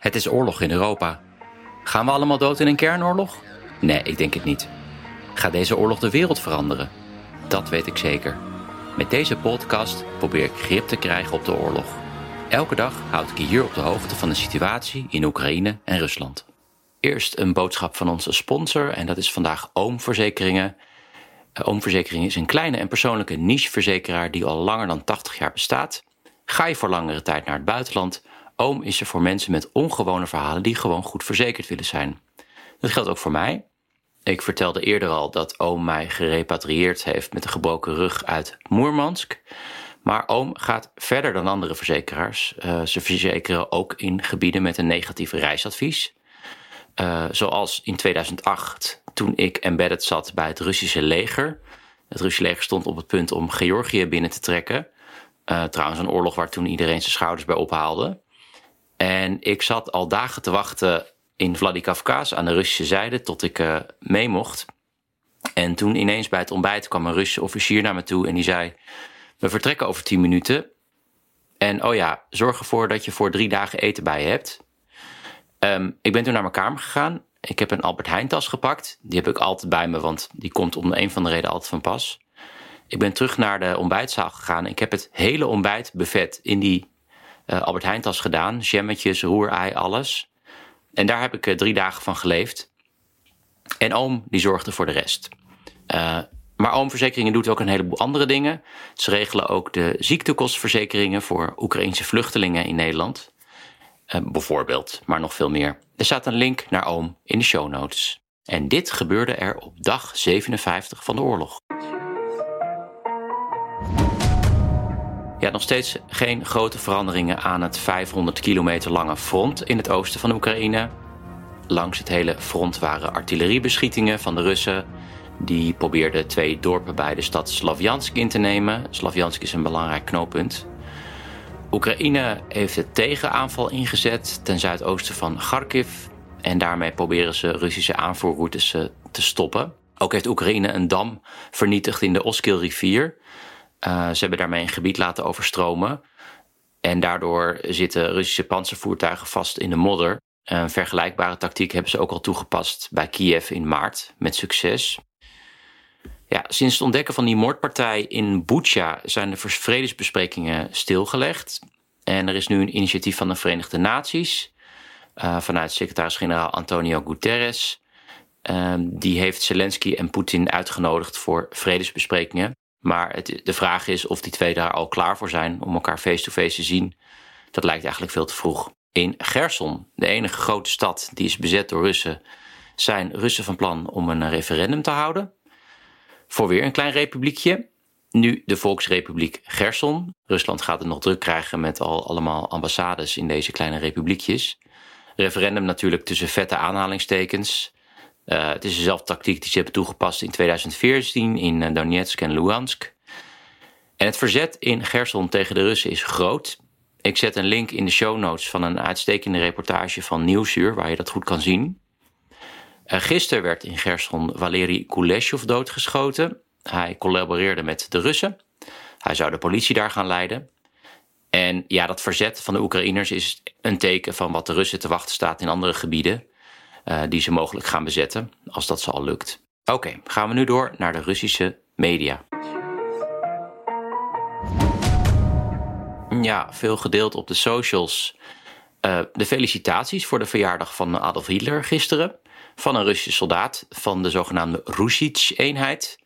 Het is oorlog in Europa. Gaan we allemaal dood in een kernoorlog? Nee, ik denk het niet. Gaat deze oorlog de wereld veranderen? Dat weet ik zeker. Met deze podcast probeer ik grip te krijgen op de oorlog. Elke dag houd ik je hier op de hoogte van de situatie in Oekraïne en Rusland. Eerst een boodschap van onze sponsor en dat is vandaag Oomverzekeringen. Eh, Oomverzekeringen is een kleine en persoonlijke nicheverzekeraar die al langer dan 80 jaar bestaat. Ga je voor langere tijd naar het buitenland? Oom is er voor mensen met ongewone verhalen die gewoon goed verzekerd willen zijn. Dat geldt ook voor mij. Ik vertelde eerder al dat oom mij gerepatrieerd heeft met een gebroken rug uit Moermansk. Maar oom gaat verder dan andere verzekeraars. Uh, ze verzekeren ook in gebieden met een negatief reisadvies. Uh, zoals in 2008, toen ik embedded zat bij het Russische leger. Het Russische leger stond op het punt om Georgië binnen te trekken. Uh, trouwens, een oorlog waar toen iedereen zijn schouders bij ophaalde. En ik zat al dagen te wachten in Vladikavkaz aan de Russische zijde tot ik uh, mee mocht. En toen ineens bij het ontbijt kwam een Russische officier naar me toe en die zei: We vertrekken over tien minuten. En oh ja, zorg ervoor dat je voor drie dagen eten bij je hebt. Um, ik ben toen naar mijn kamer gegaan. Ik heb een Albert Heijn tas gepakt. Die heb ik altijd bij me, want die komt om een van de redenen altijd van pas. Ik ben terug naar de ontbijtzaal gegaan. Ik heb het hele ontbijt buffet in die Albert Heijn tas gedaan. Jammetjes, roerei, alles. En daar heb ik uh, drie dagen van geleefd. En oom, die zorgde voor de rest. Uh, maar oomverzekeringen doet ook een heleboel andere dingen. Ze regelen ook de ziektekostverzekeringen voor Oekraïnse vluchtelingen in Nederland. Bijvoorbeeld, maar nog veel meer. Er staat een link naar oom in de show notes. En dit gebeurde er op dag 57 van de oorlog. Ja, nog steeds geen grote veranderingen aan het 500 kilometer lange front in het oosten van Oekraïne. Langs het hele front waren artilleriebeschietingen van de Russen. Die probeerden twee dorpen bij de stad Slavjansk in te nemen. Slavjansk is een belangrijk knooppunt. Oekraïne heeft de tegenaanval ingezet ten zuidoosten van Kharkiv. En daarmee proberen ze Russische aanvoerroutes eh, te stoppen. Ook heeft Oekraïne een dam vernietigd in de Oskilrivier. Uh, ze hebben daarmee een gebied laten overstromen. En daardoor zitten Russische panzervoertuigen vast in de modder. Een vergelijkbare tactiek hebben ze ook al toegepast bij Kiev in maart, met succes. Ja, sinds het ontdekken van die moordpartij in Bucha zijn de vredesbesprekingen stilgelegd. En er is nu een initiatief van de Verenigde Naties uh, vanuit secretaris-generaal Antonio Guterres. Uh, die heeft Zelensky en Poetin uitgenodigd voor vredesbesprekingen. Maar het, de vraag is of die twee daar al klaar voor zijn om elkaar face-to-face -face te zien. Dat lijkt eigenlijk veel te vroeg. In Gerson, de enige grote stad die is bezet door Russen, zijn Russen van plan om een referendum te houden. Voor weer een klein republiekje. Nu de Volksrepubliek Gerson. Rusland gaat het nog druk krijgen met al allemaal ambassades in deze kleine republiekjes. Referendum natuurlijk tussen vette aanhalingstekens. Uh, het is dezelfde tactiek die ze hebben toegepast in 2014 in eh, Donetsk en Luhansk. En het verzet in Gerson tegen de Russen is groot. Ik zet een link in de show notes van een uitstekende reportage van Nieuwsuur, waar je dat goed kan zien. Uh, gisteren werd in Gerson Valery Kuleshov doodgeschoten. Hij collaboreerde met de Russen. Hij zou de politie daar gaan leiden. En ja, dat verzet van de Oekraïners is een teken van wat de Russen te wachten staat in andere gebieden. Uh, die ze mogelijk gaan bezetten, als dat ze al lukt. Oké, gaan we nu door naar de Russische media. Ja, veel gedeeld op de socials. Uh, de felicitaties voor de verjaardag van Adolf Hitler gisteren. Van een Russische soldaat van de zogenaamde Rusich-eenheid.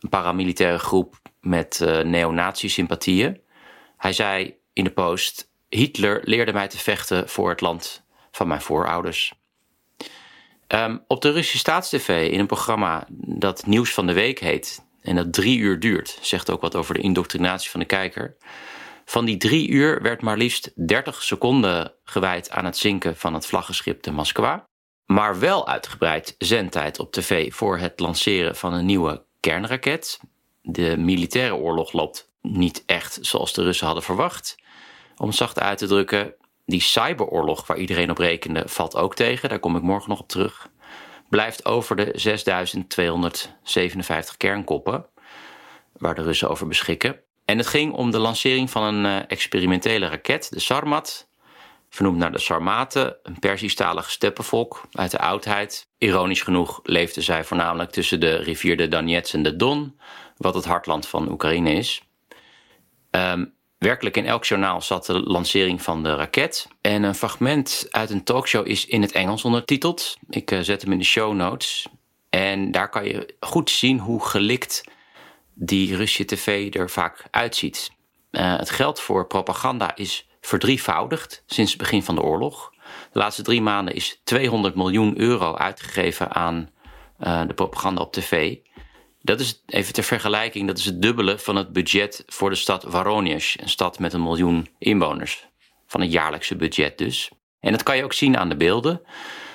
Een paramilitaire groep met uh, neonazi-sympathieën. Hij zei in de post: Hitler leerde mij te vechten voor het land van mijn voorouders. Um, op de Russische staatstv in een programma dat Nieuws van de Week heet, En dat drie uur duurt. Zegt ook wat over de indoctrinatie van de kijker. Van die drie uur werd maar liefst 30 seconden gewijd aan het zinken van het vlaggenschip de Moskwa. Maar wel uitgebreid zendtijd op tv voor het lanceren van een nieuwe kernraket. De militaire oorlog loopt niet echt zoals de Russen hadden verwacht. Om zacht uit te drukken, die cyberoorlog waar iedereen op rekende valt ook tegen. Daar kom ik morgen nog op terug. Blijft over de 6257 kernkoppen waar de Russen over beschikken. En het ging om de lancering van een eh, experimentele raket, de Sarmat. Vernoemd naar de Sarmaten, een Persisch-talig steppenvolk uit de oudheid. Ironisch genoeg leefden zij voornamelijk tussen de rivier de Donets en de Don, wat het hartland van Oekraïne is. Ehm, werkelijk in elk journaal zat de lancering van de raket. En een fragment uit een talkshow is in het Engels ondertiteld. Ik uh, zet hem in de show notes. En daar kan je goed zien hoe gelikt die Russische tv er vaak uitziet. Uh, het geld voor propaganda is verdrievoudigd sinds het begin van de oorlog. De laatste drie maanden is 200 miljoen euro uitgegeven aan uh, de propaganda op tv. Dat is even ter vergelijking, dat is het dubbele van het budget voor de stad Voronezh, een stad met een miljoen inwoners. Van het jaarlijkse budget dus. En dat kan je ook zien aan de beelden.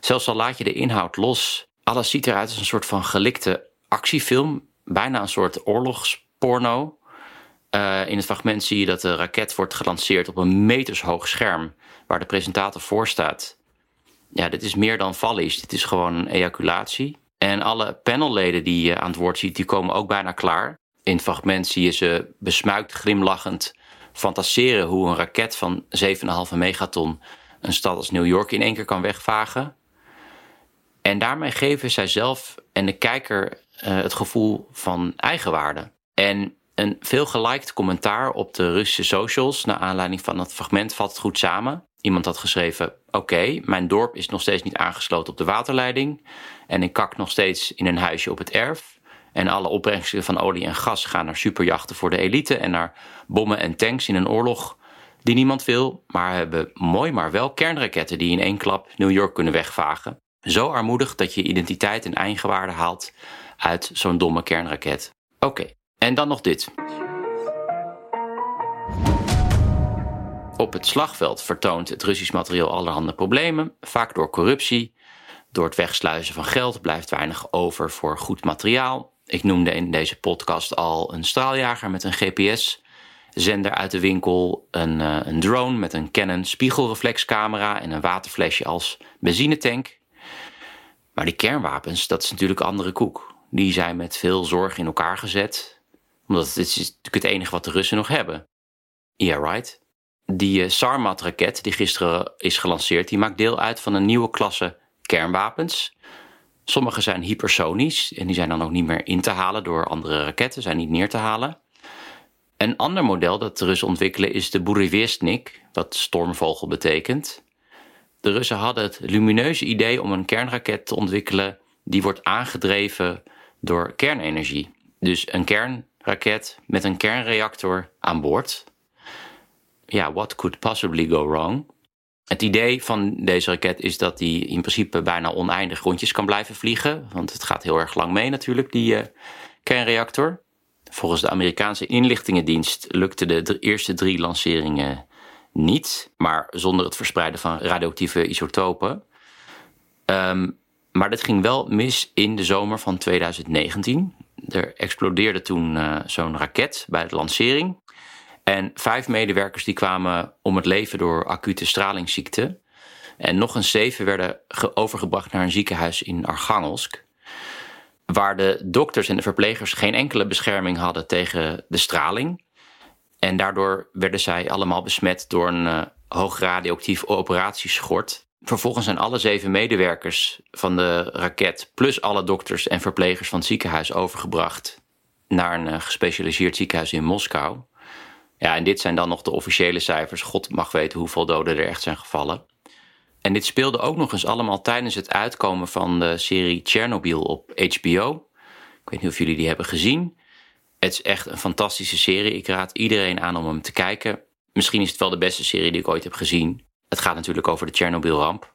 Zelfs al laat je de inhoud los, alles ziet eruit als een soort van gelikte actiefilm, bijna een soort oorlogsporno. Uh, in het fragment zie je dat de raket wordt gelanceerd op een metershoog scherm waar de presentator voor staat. Ja, dit is meer dan vallies, dit is gewoon een ejaculatie. En alle panelleden die je aan het woord ziet, die komen ook bijna klaar. In het fragment zie je ze besmuikt glimlachend fantaseren hoe een raket van 7,5 megaton een stad als New York in één keer kan wegvagen. En daarmee geven zij zelf en de kijker uh, het gevoel van eigenwaarde. En een veel geliked commentaar op de Russische socials naar aanleiding van dat fragment vat het goed samen. Iemand had geschreven: Oké, mijn dorp is nog steeds niet aangesloten op de waterleiding. En ik kak nog steeds in een huisje op het erf. En alle opbrengsten van olie en gas gaan naar superjachten voor de elite en naar bommen en tanks in een oorlog die niemand wil, maar hebben mooi maar wel kernraketten die in één klap New York kunnen wegvagen. Zo armoedig dat je identiteit en eigenwaarde haalt uit zo'n domme kernraket. Oké, en dan nog dit. Op het slagveld vertoont het Russisch materieel allerhande problemen, vaak door corruptie. Door het wegsluizen van geld blijft weinig over voor goed materiaal. Ik noemde in deze podcast al een straaljager met een GPS-zender uit de winkel, een, uh, een drone met een Canon spiegelreflexcamera en een waterflesje als benzinetank. Maar die kernwapens, dat is natuurlijk andere koek. Die zijn met veel zorg in elkaar gezet, omdat dit is natuurlijk het enige wat de Russen nog hebben. Yeah, right. Die uh, Sarmat-raket die gisteren is gelanceerd, die maakt deel uit van een nieuwe klasse kernwapens. Sommige zijn hypersonisch en die zijn dan ook niet meer in te halen door andere raketten, zijn niet neer te halen. Een ander model dat de Russen ontwikkelen is de Burevestnik, wat stormvogel betekent. De Russen hadden het lumineuze idee om een kernraket te ontwikkelen die wordt aangedreven door kernenergie. Dus een kernraket met een kernreactor aan boord. Ja, what could possibly go wrong? Het idee van deze raket is dat die in principe bijna oneindig rondjes kan blijven vliegen. Want het gaat heel erg lang mee natuurlijk, die uh, kernreactor. Volgens de Amerikaanse inlichtingendienst lukten de eerste drie lanceringen niet. Maar zonder het verspreiden van radioactieve isotopen. Um, maar dit ging wel mis in de zomer van 2019. Er explodeerde toen uh, zo'n raket bij de lancering. En vijf medewerkers die kwamen om het leven door acute stralingsziekte. En nog eens zeven werden overgebracht naar een ziekenhuis in Archangelsk. Waar de dokters en de verplegers geen enkele bescherming hadden tegen de straling. En daardoor werden zij allemaal besmet door een uh, hoog radioactief operatieschort. Vervolgens zijn alle zeven medewerkers van de raket, plus alle dokters en verplegers van het ziekenhuis, overgebracht naar een uh, gespecialiseerd ziekenhuis in Moskou. Ja, en dit zijn dan nog de officiële cijfers. God mag weten hoeveel doden er echt zijn gevallen. En dit speelde ook nog eens allemaal tijdens het uitkomen van de serie Chernobyl op HBO. Ik weet niet of jullie die hebben gezien. Het is echt een fantastische serie. Ik raad iedereen aan om hem te kijken. Misschien is het wel de beste serie die ik ooit heb gezien. Het gaat natuurlijk over de Chernobyl-ramp.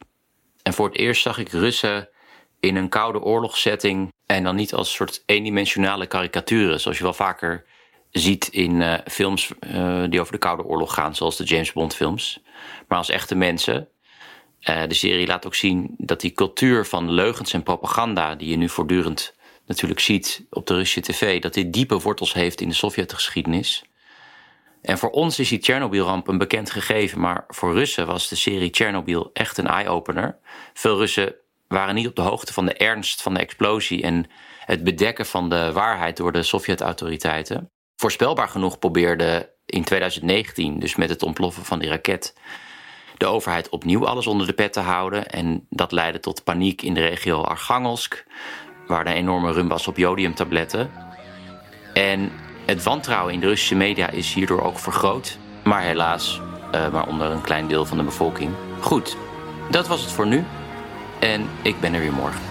En voor het eerst zag ik Russen in een koude oorlogssetting En dan niet als soort eendimensionale karikaturen, zoals je wel vaker ziet in uh, films uh, die over de Koude Oorlog gaan, zoals de James Bond films. Maar als echte mensen. Uh, de serie laat ook zien dat die cultuur van leugens en propaganda, die je nu voortdurend natuurlijk ziet op de Russische tv, dat dit diepe wortels heeft in de Sovjetgeschiedenis. En voor ons is die Tsjernobyl-ramp een bekend gegeven, maar voor Russen was de serie Tsjernobyl echt een eye-opener. Veel Russen waren niet op de hoogte van de ernst van de explosie en het bedekken van de waarheid door de Sovjet-autoriteiten. Voorspelbaar genoeg probeerde in 2019, dus met het ontploffen van die raket, de overheid opnieuw alles onder de pet te houden. En dat leidde tot paniek in de regio Archangelsk, waar een enorme rum was op jodiumtabletten. En het wantrouwen in de Russische media is hierdoor ook vergroot. Maar helaas, uh, maar onder een klein deel van de bevolking. Goed, dat was het voor nu. En ik ben er weer morgen.